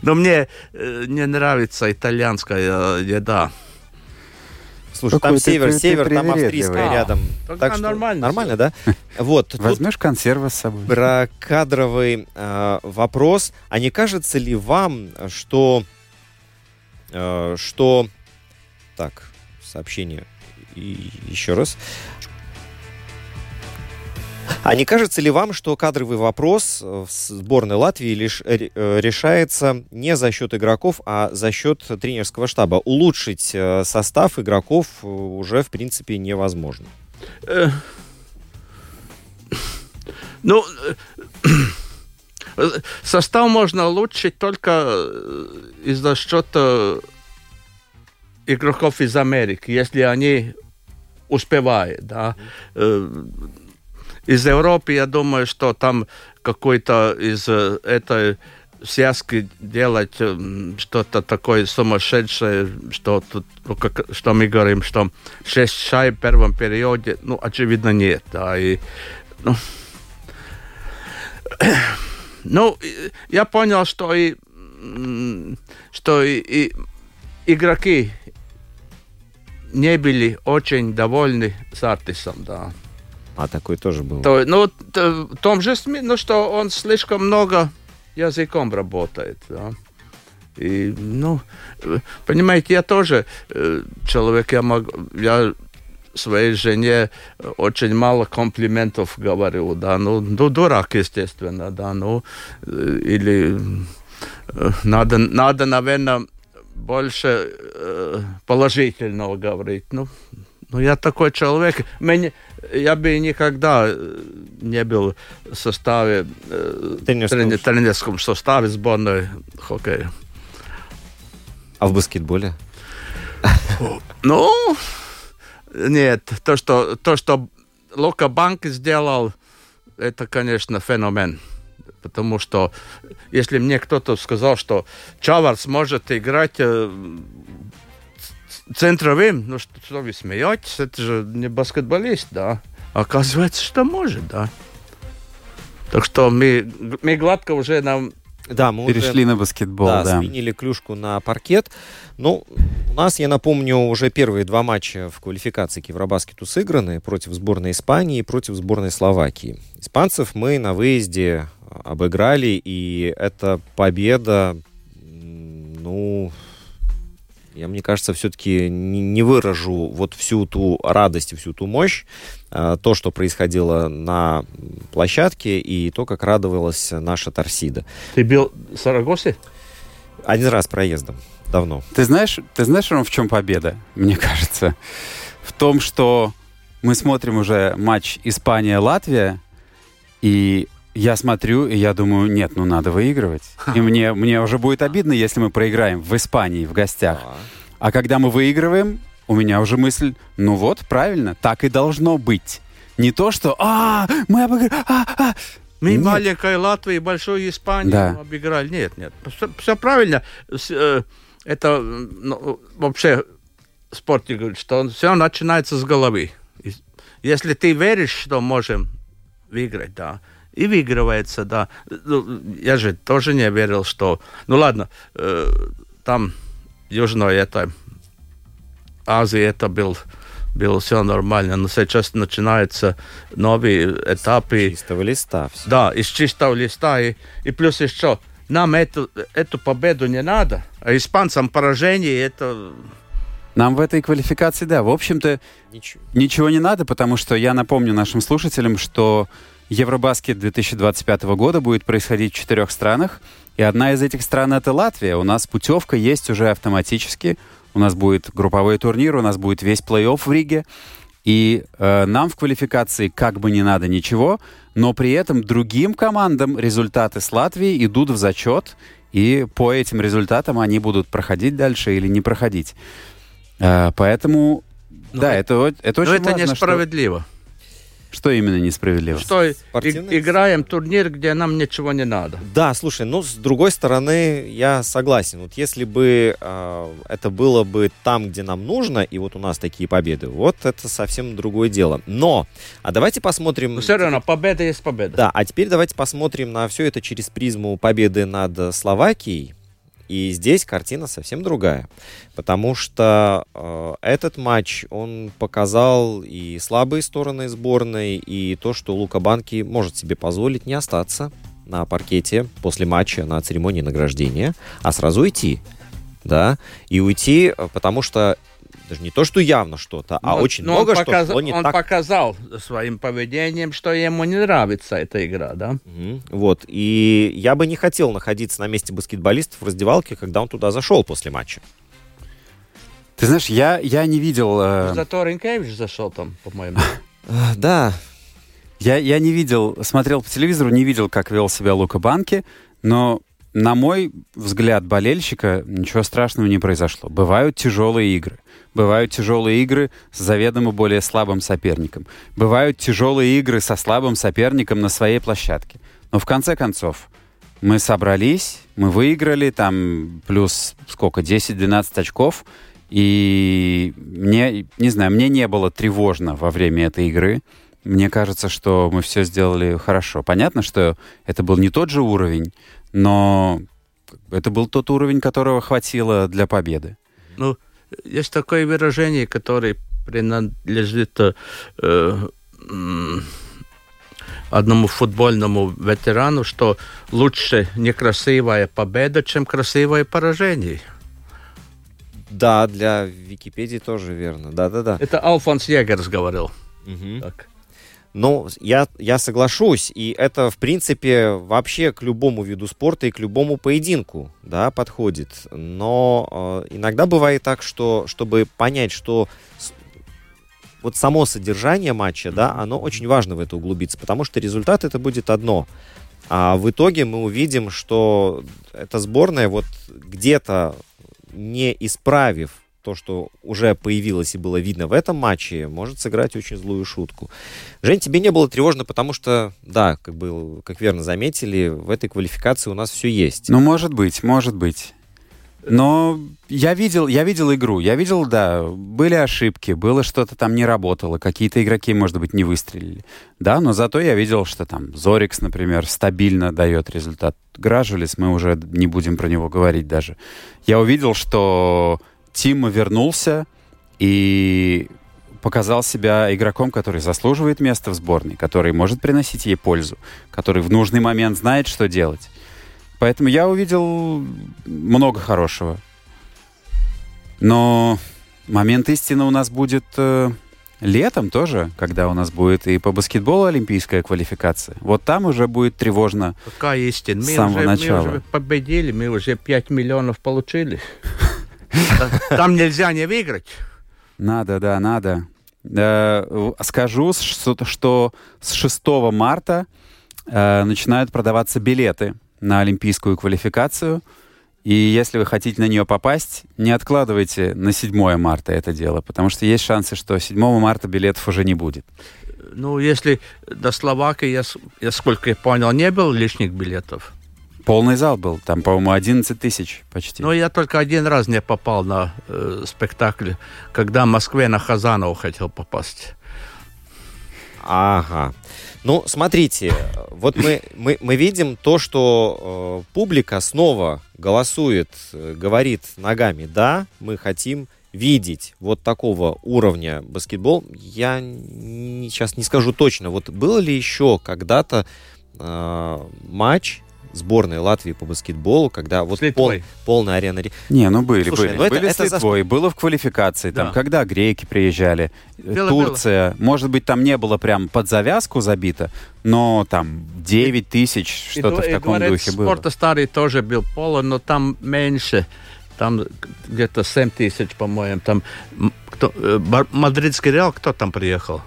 [SPEAKER 3] Но мне э, не нравится итальянская еда.
[SPEAKER 1] Слушай, там север, ты, север, ты там австрийская а, рядом.
[SPEAKER 3] Так что нормально.
[SPEAKER 1] Нормально, да? Вот.
[SPEAKER 2] Возьмешь консервы с собой.
[SPEAKER 1] Про кадровый э, вопрос. А не кажется ли вам, что, э, что, так, сообщение и еще раз. А не кажется ли вам, что кадровый вопрос в сборной Латвии лишь э, решается не за счет игроков, а за счет тренерского штаба? Улучшить э, состав игроков э, уже, в принципе, невозможно.
[SPEAKER 3] Ну, <clears throat> состав можно улучшить только из-за счета игроков из Америки, если они успевают, да. Mm. Из Европы, я думаю, что там какой-то из э, этой связки делать что-то такое сумасшедшее, что, тут, ну, как, что мы говорим, что шесть шай в первом периоде, ну, очевидно, нет. Да, и, ну, <coughs> ну, я понял, что и, что и, и игроки не были очень довольны с Артисом, да.
[SPEAKER 1] А такой тоже был.
[SPEAKER 3] То, ну, то, в том же смысле, ну, что он слишком много языком работает, да. И, ну, понимаете, я тоже э, человек, я могу, я своей жене очень мало комплиментов говорю, да, ну, ну дурак, естественно, да, ну, э, или э, надо, надо, наверное, больше э, положительного говорить, ну, ну, я такой человек, мне, я бы никогда э, не был в составе, э, тренерском, тренерском составе сборной хоккея.
[SPEAKER 1] А в баскетболе?
[SPEAKER 3] Ну, нет, то, что, то, что Лука Банк сделал, это, конечно, феномен. Потому что если мне кто-то сказал, что Чаварс может играть э, центровым, ну что, что вы смеетесь, это же не баскетболист, да. Оказывается, что может, да. Так что мы, мы гладко уже нам
[SPEAKER 2] да, мы перешли уже, на баскетбол. Да,
[SPEAKER 1] да, сменили клюшку на паркет. Ну, у нас, я напомню, уже первые два матча в квалификации к Евробаскету сыграны против сборной Испании и против сборной Словакии. Испанцев мы на выезде обыграли, и эта победа, ну, я, мне кажется, все-таки не, выражу вот всю ту радость и всю ту мощь, а, то, что происходило на площадке, и то, как радовалась наша Торсида.
[SPEAKER 3] Ты был в Сарагосе?
[SPEAKER 1] Один раз проездом, давно.
[SPEAKER 2] Ты знаешь, ты знаешь, в чем победа, мне кажется? В том, что мы смотрим уже матч Испания-Lатвия, и я смотрю, и я думаю, нет, ну надо выигрывать. И мне, мне уже будет обидно, если мы проиграем в Испании в гостях. А когда мы выигрываем, у меня уже мысль, ну вот, правильно, так и должно быть. Не то, что, а, мы обыграли, а, а.
[SPEAKER 3] Мы нет. маленькая Латвия и большую Испанию да. обыграли. Нет, нет, все, все правильно. Э, это ну, вообще спорте говорит, что все начинается с головы. Если ты веришь, что можем выиграть, да, и выигрывается, да. Ну, я же тоже не верил, что... Ну ладно, э, там Южной это... Азии это был было все нормально, но сейчас начинаются новые этапы.
[SPEAKER 1] С чистого листа. Все.
[SPEAKER 3] Да, из чистого листа. И, и плюс еще, нам эту, эту победу не надо, а испанцам поражение это...
[SPEAKER 2] Нам в этой квалификации, да, в общем-то, ничего. ничего не надо, потому что я напомню нашим слушателям, что Евробаскет 2025 года будет происходить в четырех странах, и одна из этих стран — это Латвия. У нас путевка есть уже автоматически. У нас будет групповой турнир, у нас будет весь плей-офф в Риге. И э, нам в квалификации как бы не надо ничего, но при этом другим командам результаты с Латвии идут в зачет, и по этим результатам они будут проходить дальше или не проходить. Э, поэтому, но, да, это, это очень но
[SPEAKER 3] это важно. несправедливо. Что...
[SPEAKER 2] Что именно несправедливо?
[SPEAKER 3] Что и, играем турнир, где нам ничего не надо.
[SPEAKER 1] Да, слушай, ну, с другой стороны, я согласен. Вот если бы э, это было бы там, где нам нужно, и вот у нас такие победы, вот это совсем другое дело. Но, а давайте посмотрим...
[SPEAKER 3] Но все равно, победа есть победа.
[SPEAKER 1] Да, а теперь давайте посмотрим на все это через призму победы над Словакией. И здесь картина совсем другая, потому что э, этот матч, он показал и слабые стороны сборной, и то, что Лука Банки может себе позволить не остаться на паркете после матча на церемонии награждения, а сразу уйти. Да, и уйти, э, потому что даже не то, что явно что-то, а но, очень но много
[SPEAKER 3] он показ...
[SPEAKER 1] что
[SPEAKER 3] Он
[SPEAKER 1] так...
[SPEAKER 3] показал своим поведением, что ему не нравится эта игра, да?
[SPEAKER 1] Угу. Вот. И я бы не хотел находиться на месте баскетболистов в раздевалке, когда он туда зашел после матча.
[SPEAKER 2] Ты знаешь, я, я не видел... Э...
[SPEAKER 3] Зато Ренкевич зашел там, по-моему. <laughs>
[SPEAKER 1] Да.
[SPEAKER 2] Я, я не видел, смотрел по телевизору, не видел, как вел себя Лука Банки, но на мой взгляд болельщика ничего страшного не произошло. Бывают тяжелые игры. Бывают тяжелые игры с заведомо более слабым соперником. Бывают тяжелые игры со слабым соперником на своей площадке. Но в конце концов, мы собрались, мы выиграли, там плюс сколько, 10-12 очков. И мне, не знаю, мне не было тревожно во время этой игры. Мне кажется, что мы все сделали хорошо. Понятно, что это был не тот же уровень, но это был тот уровень, которого хватило для победы.
[SPEAKER 3] Ну, есть такое выражение, которое принадлежит э, одному футбольному ветерану, что лучше некрасивая победа, чем красивое поражение.
[SPEAKER 1] Да, для Википедии тоже верно. Да-да-да.
[SPEAKER 3] Это Алфонс Егерс говорил.
[SPEAKER 1] Угу. Так. Ну, я, я соглашусь, и это, в принципе, вообще к любому виду спорта и к любому поединку, да, подходит. Но э, иногда бывает так, что, чтобы понять, что вот само содержание матча, да, оно очень важно в это углубиться, потому что результат это будет одно. А в итоге мы увидим, что эта сборная вот где-то не исправив то, что уже появилось и было видно в этом матче, может сыграть очень злую шутку. Жень, тебе не было тревожно, потому что, да, как бы, как верно заметили, в этой квалификации у нас все есть.
[SPEAKER 2] Ну, может быть, может быть. Но я видел, я видел игру, я видел, да, были ошибки, было что-то там не работало, какие-то игроки, может быть, не выстрелили. Да, но зато я видел, что там Зорикс, например, стабильно дает результат. Гражулис, мы уже не будем про него говорить даже. Я увидел, что Тима вернулся и показал себя игроком, который заслуживает места в сборной, который может приносить ей пользу, который в нужный момент знает, что делать. Поэтому я увидел много хорошего. Но момент истины у нас будет э, летом тоже, когда у нас будет и по баскетболу олимпийская квалификация. Вот там уже будет тревожно
[SPEAKER 3] Какая истина? Мы
[SPEAKER 2] с самого
[SPEAKER 3] уже,
[SPEAKER 2] начала.
[SPEAKER 3] Мы уже победили, мы уже 5 миллионов получили. <laughs> Там нельзя не выиграть.
[SPEAKER 2] Надо, да, надо. Э, скажу, что, с 6 марта э, начинают продаваться билеты на олимпийскую квалификацию. И если вы хотите на нее попасть, не откладывайте на 7 марта это дело, потому что есть шансы, что 7 марта билетов уже не будет.
[SPEAKER 3] Ну, если до Словакии, я, я сколько я понял, не было лишних билетов.
[SPEAKER 2] Полный зал был, там, по-моему, 11 тысяч почти.
[SPEAKER 3] Ну, я только один раз не попал на э, спектакль, когда в Москве на Хазанова хотел попасть.
[SPEAKER 1] Ага. Ну, смотрите, вот мы, мы, мы видим то, что э, публика снова голосует, э, говорит ногами, да, мы хотим видеть вот такого уровня баскетбол. Я не, сейчас не скажу точно, вот было ли еще когда-то э, матч сборной Латвии по баскетболу, когда вот пол, полная арена...
[SPEAKER 2] Не, ну были, Слушай, были. Ну это, были это с Литвой, за... было в квалификации, да. там, когда греки приезжали, было, Турция, было. может быть, там не было прям под завязку забито, но там 9 тысяч, что-то в таком и, духе было.
[SPEAKER 3] Спорта старый тоже был полон, но там меньше там где-то 7 тысяч, по-моему, там кто, э, Мадридский Реал, кто там приехал?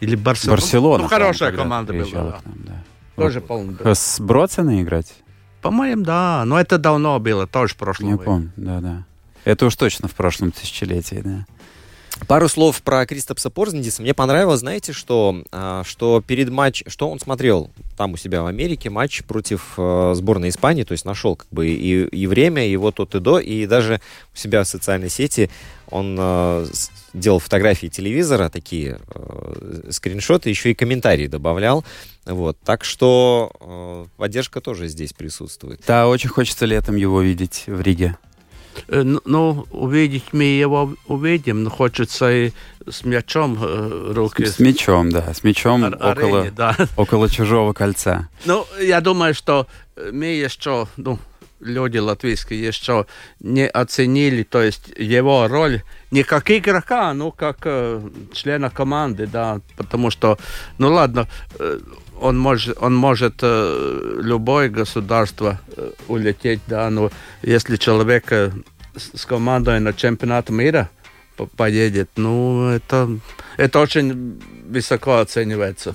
[SPEAKER 3] Или Барселона?
[SPEAKER 2] Барселона.
[SPEAKER 3] Ну, хорошая команда была. Там, да. Тоже полный.
[SPEAKER 2] С Бродсона играть?
[SPEAKER 3] По-моему, да. Но это давно было, тоже в прошлом.
[SPEAKER 2] Я помню, да-да. Это уж точно в прошлом тысячелетии, да.
[SPEAKER 1] Пару слов про Кристопса Порзендиса. Мне понравилось, знаете, что, а, что перед матч, что он смотрел там у себя в Америке матч против э, сборной Испании, то есть нашел как бы и, и время, и вот от и до, и даже у себя в социальной сети он э, делал фотографии телевизора, такие э, скриншоты, еще и комментарии добавлял. Вот, так что э, поддержка тоже здесь присутствует.
[SPEAKER 2] Да, очень хочется летом его видеть в Риге.
[SPEAKER 3] Э, ну, ну, увидеть мы его увидим, но хочется и с мячом руки.
[SPEAKER 2] С, с мячом, да, с мячом Ар- около, арене, да. около чужого кольца.
[SPEAKER 3] Ну, я думаю, что мы еще, ну, люди латвийские еще не оценили, то есть его роль не как игрока, но как э, члена команды, да, потому что, ну ладно, э, он может, он может э, любое государство э, улететь, да, но если человек э, с командой на чемпионат мира поедет, ну, это, это очень высоко оценивается.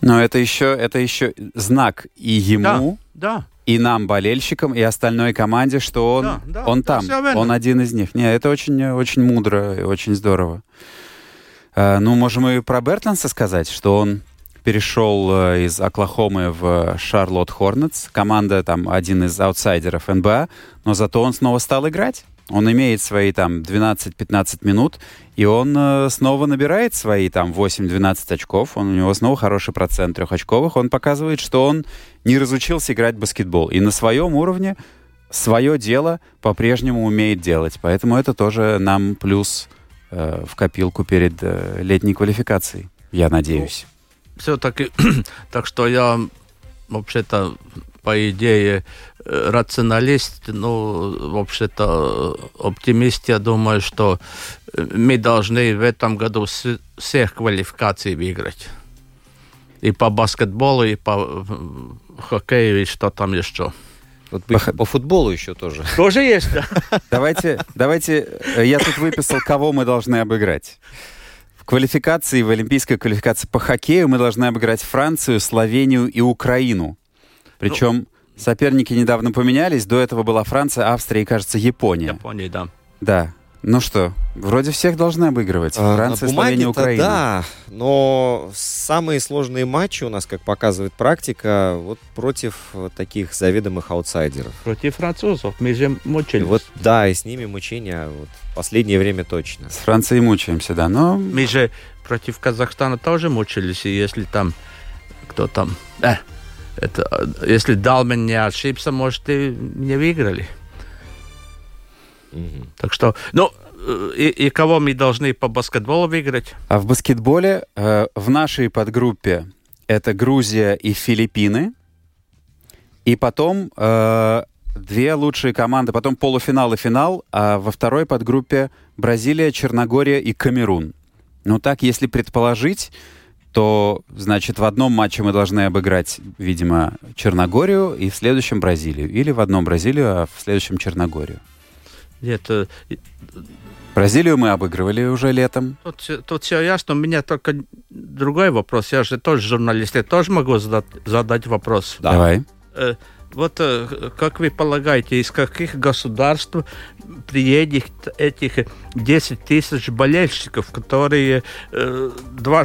[SPEAKER 2] Но это еще, это еще знак и ему,
[SPEAKER 3] да, да.
[SPEAKER 2] и нам, болельщикам, и остальной команде, что он, да, да, он там, он один из них. Не, это очень, очень мудро и очень здорово. Uh, ну, можем и про Бертланса сказать, что он перешел э, из Оклахомы в Шарлотт Хорнетс. Команда там один из аутсайдеров НБА, но зато он снова стал играть. Он имеет свои там 12-15 минут, и он э, снова набирает свои там 8-12 очков. Он, у него снова хороший процент трехочковых. Он показывает, что он не разучился играть в баскетбол. И на своем уровне свое дело по-прежнему умеет делать. Поэтому это тоже нам плюс э, в копилку перед э, летней квалификацией, я надеюсь
[SPEAKER 3] все-таки, <clears throat> так что я вообще-то по идее, э, рационалист, ну, вообще-то оптимист, я думаю, что мы должны в этом году всех квалификаций выиграть. И по баскетболу, и по хоккею, и что там еще.
[SPEAKER 1] Вот по, по футболу еще тоже. <laughs>
[SPEAKER 3] Тоже есть, да.
[SPEAKER 2] Давайте, давайте, я тут выписал, кого мы должны обыграть. Квалификации, в олимпийской квалификации по хоккею мы должны обыграть Францию, Словению и Украину. Причем ну, соперники недавно поменялись. До этого была Франция, Австрия и, кажется, Япония.
[SPEAKER 3] Япония, да.
[SPEAKER 2] Да. Ну что, вроде всех должны обыгрывать. А, Франция, Словения, Украина.
[SPEAKER 1] Да, но самые сложные матчи у нас, как показывает практика, вот против таких заведомых аутсайдеров.
[SPEAKER 3] Против французов. Мы же мучились.
[SPEAKER 1] Вот, да, и с ними мучения вот, последнее время точно.
[SPEAKER 2] С Францией мучаемся, да, но...
[SPEAKER 3] Мы же против Казахстана тоже мучились, и если там... Кто там? Э, это, если Далмен не ошибся, может, и не выиграли. Угу. Так что, ну, э, и, и кого мы должны по баскетболу выиграть?
[SPEAKER 2] А в баскетболе э, в нашей подгруппе это Грузия и Филиппины. И потом э, две лучшие команды, потом полуфинал и финал, а во второй подгруппе Бразилия, Черногория и Камерун. Ну так, если предположить, то, значит, в одном матче мы должны обыграть, видимо, Черногорию и в следующем Бразилию. Или в одном Бразилию, а в следующем Черногорию.
[SPEAKER 3] Нет,
[SPEAKER 2] Бразилию мы обыгрывали уже летом.
[SPEAKER 3] Тут, тут все ясно. У меня только другой вопрос. Я же тоже журналист. Я тоже могу задать, задать вопрос.
[SPEAKER 2] Да. Давай.
[SPEAKER 3] Э, вот э, как вы полагаете, из каких государств приедет этих 10 тысяч болельщиков, которые э, два,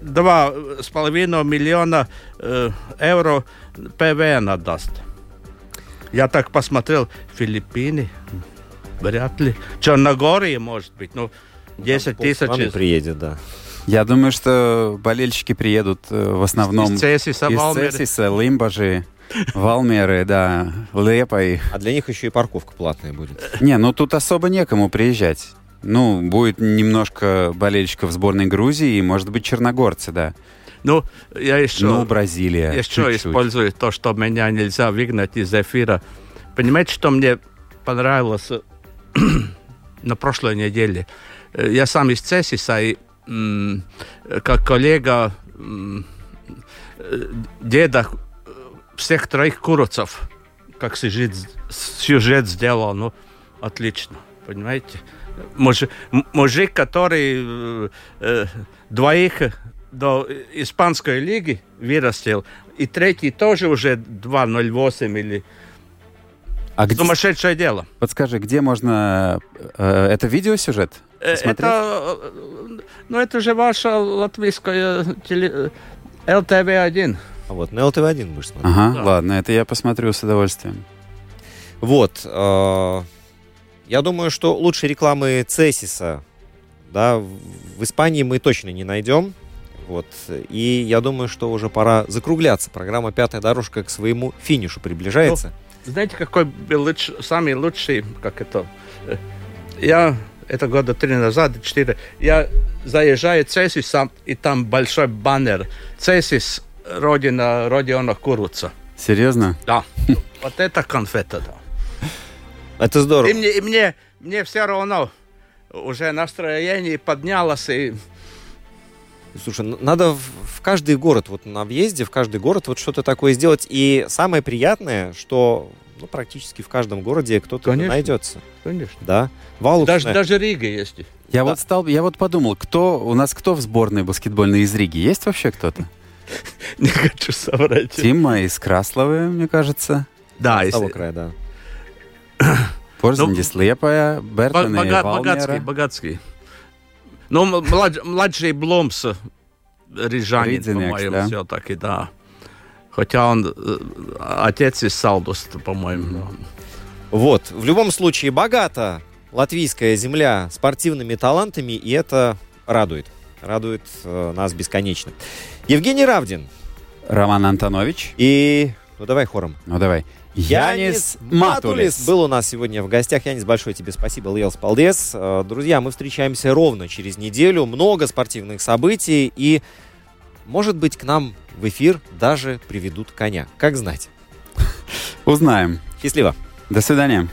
[SPEAKER 3] два с половиной миллиона э, евро ПВН отдаст? Я так посмотрел, Филиппины, Вряд ли. Черногория, может быть, ну, 10 тысяч.
[SPEAKER 1] приедет, да.
[SPEAKER 2] Я думаю, что болельщики приедут э, в основном
[SPEAKER 3] из Цесиса, из
[SPEAKER 2] Валмеры. Цесиса, Лимбажи, Валмеры, да, Лепой.
[SPEAKER 1] А для них еще и парковка платная будет.
[SPEAKER 2] Не, ну тут особо некому приезжать. Ну, будет немножко болельщиков сборной Грузии и, может быть, черногорцы, да.
[SPEAKER 3] Ну, я еще...
[SPEAKER 2] Ну, Бразилия.
[SPEAKER 3] Еще чуть-чуть. использую то, что меня нельзя выгнать из эфира. Понимаете, что мне понравилось <clears throat> на прошлой неделе. Э, я сам из Цесиса, и как коллега э, деда всех троих куровцев, как сюжет, сюжет сделал, ну, отлично, понимаете? Мужик, мужик который э, двоих до испанской лиги вырастил, и третий тоже уже 2.08 или а где... Сумасшедшее дело.
[SPEAKER 2] Подскажи, где можно... Э, это видеосюжет?
[SPEAKER 3] Э, посмотреть? Это... Ну, это же ваша латвийская теле... ЛТВ-1.
[SPEAKER 1] А вот на ЛТВ-1 будешь смотреть.
[SPEAKER 2] Ага, да. ладно, это я посмотрю с удовольствием.
[SPEAKER 1] Вот. Э, я думаю, что лучшей рекламы Цесиса да, в Испании мы точно не найдем. Вот. И я думаю, что уже пора закругляться. Программа «Пятая дорожка» к своему финишу приближается. Ну,
[SPEAKER 3] знаете, какой был луч, самый лучший, как это, э, я, это года три назад, четыре, я заезжаю в Цесис, и там большой баннер «Цесис, родина Родиона Куруца».
[SPEAKER 2] Серьезно?
[SPEAKER 3] Да. <laughs> Вот это конфета, да.
[SPEAKER 1] Это здорово.
[SPEAKER 3] И мне, и мне, мне все равно уже настроение поднялось, и
[SPEAKER 1] Слушай, надо в каждый город, вот на въезде, в каждый город вот что-то такое сделать. И самое приятное, что ну, практически в каждом городе кто-то найдется.
[SPEAKER 3] Конечно.
[SPEAKER 1] Да.
[SPEAKER 3] Валушная. Даже, даже Рига есть.
[SPEAKER 2] Я да. вот стал, я вот подумал, кто у нас кто в сборной баскетбольной из Риги? Есть вообще кто-то? <laughs>
[SPEAKER 3] Не хочу соврать.
[SPEAKER 2] Тима из Красловы, мне кажется.
[SPEAKER 3] Да,
[SPEAKER 1] из того края, да.
[SPEAKER 2] Порзендис ну, Лепая, Бертон и
[SPEAKER 3] Богатский, Богатский. Ну, млад, младший Бломс, рижанин, по-моему, да? все-таки, да. Хотя он э, отец из Салдус, по-моему. Mm-hmm.
[SPEAKER 1] Вот, в любом случае, богата латвийская земля спортивными талантами, и это радует. Радует э, нас бесконечно. Евгений Равдин.
[SPEAKER 2] Роман Антонович.
[SPEAKER 1] И... Ну, давай хором.
[SPEAKER 2] Ну, давай.
[SPEAKER 1] Янис Матулис был у нас сегодня в гостях. Янис, большое тебе спасибо. Льелс Палдес. Э, друзья, мы встречаемся ровно через неделю. Много спортивных событий. И, может быть, к нам в эфир даже приведут коня. Как знать.
[SPEAKER 2] Узнаем.
[SPEAKER 1] Счастливо.
[SPEAKER 2] До свидания.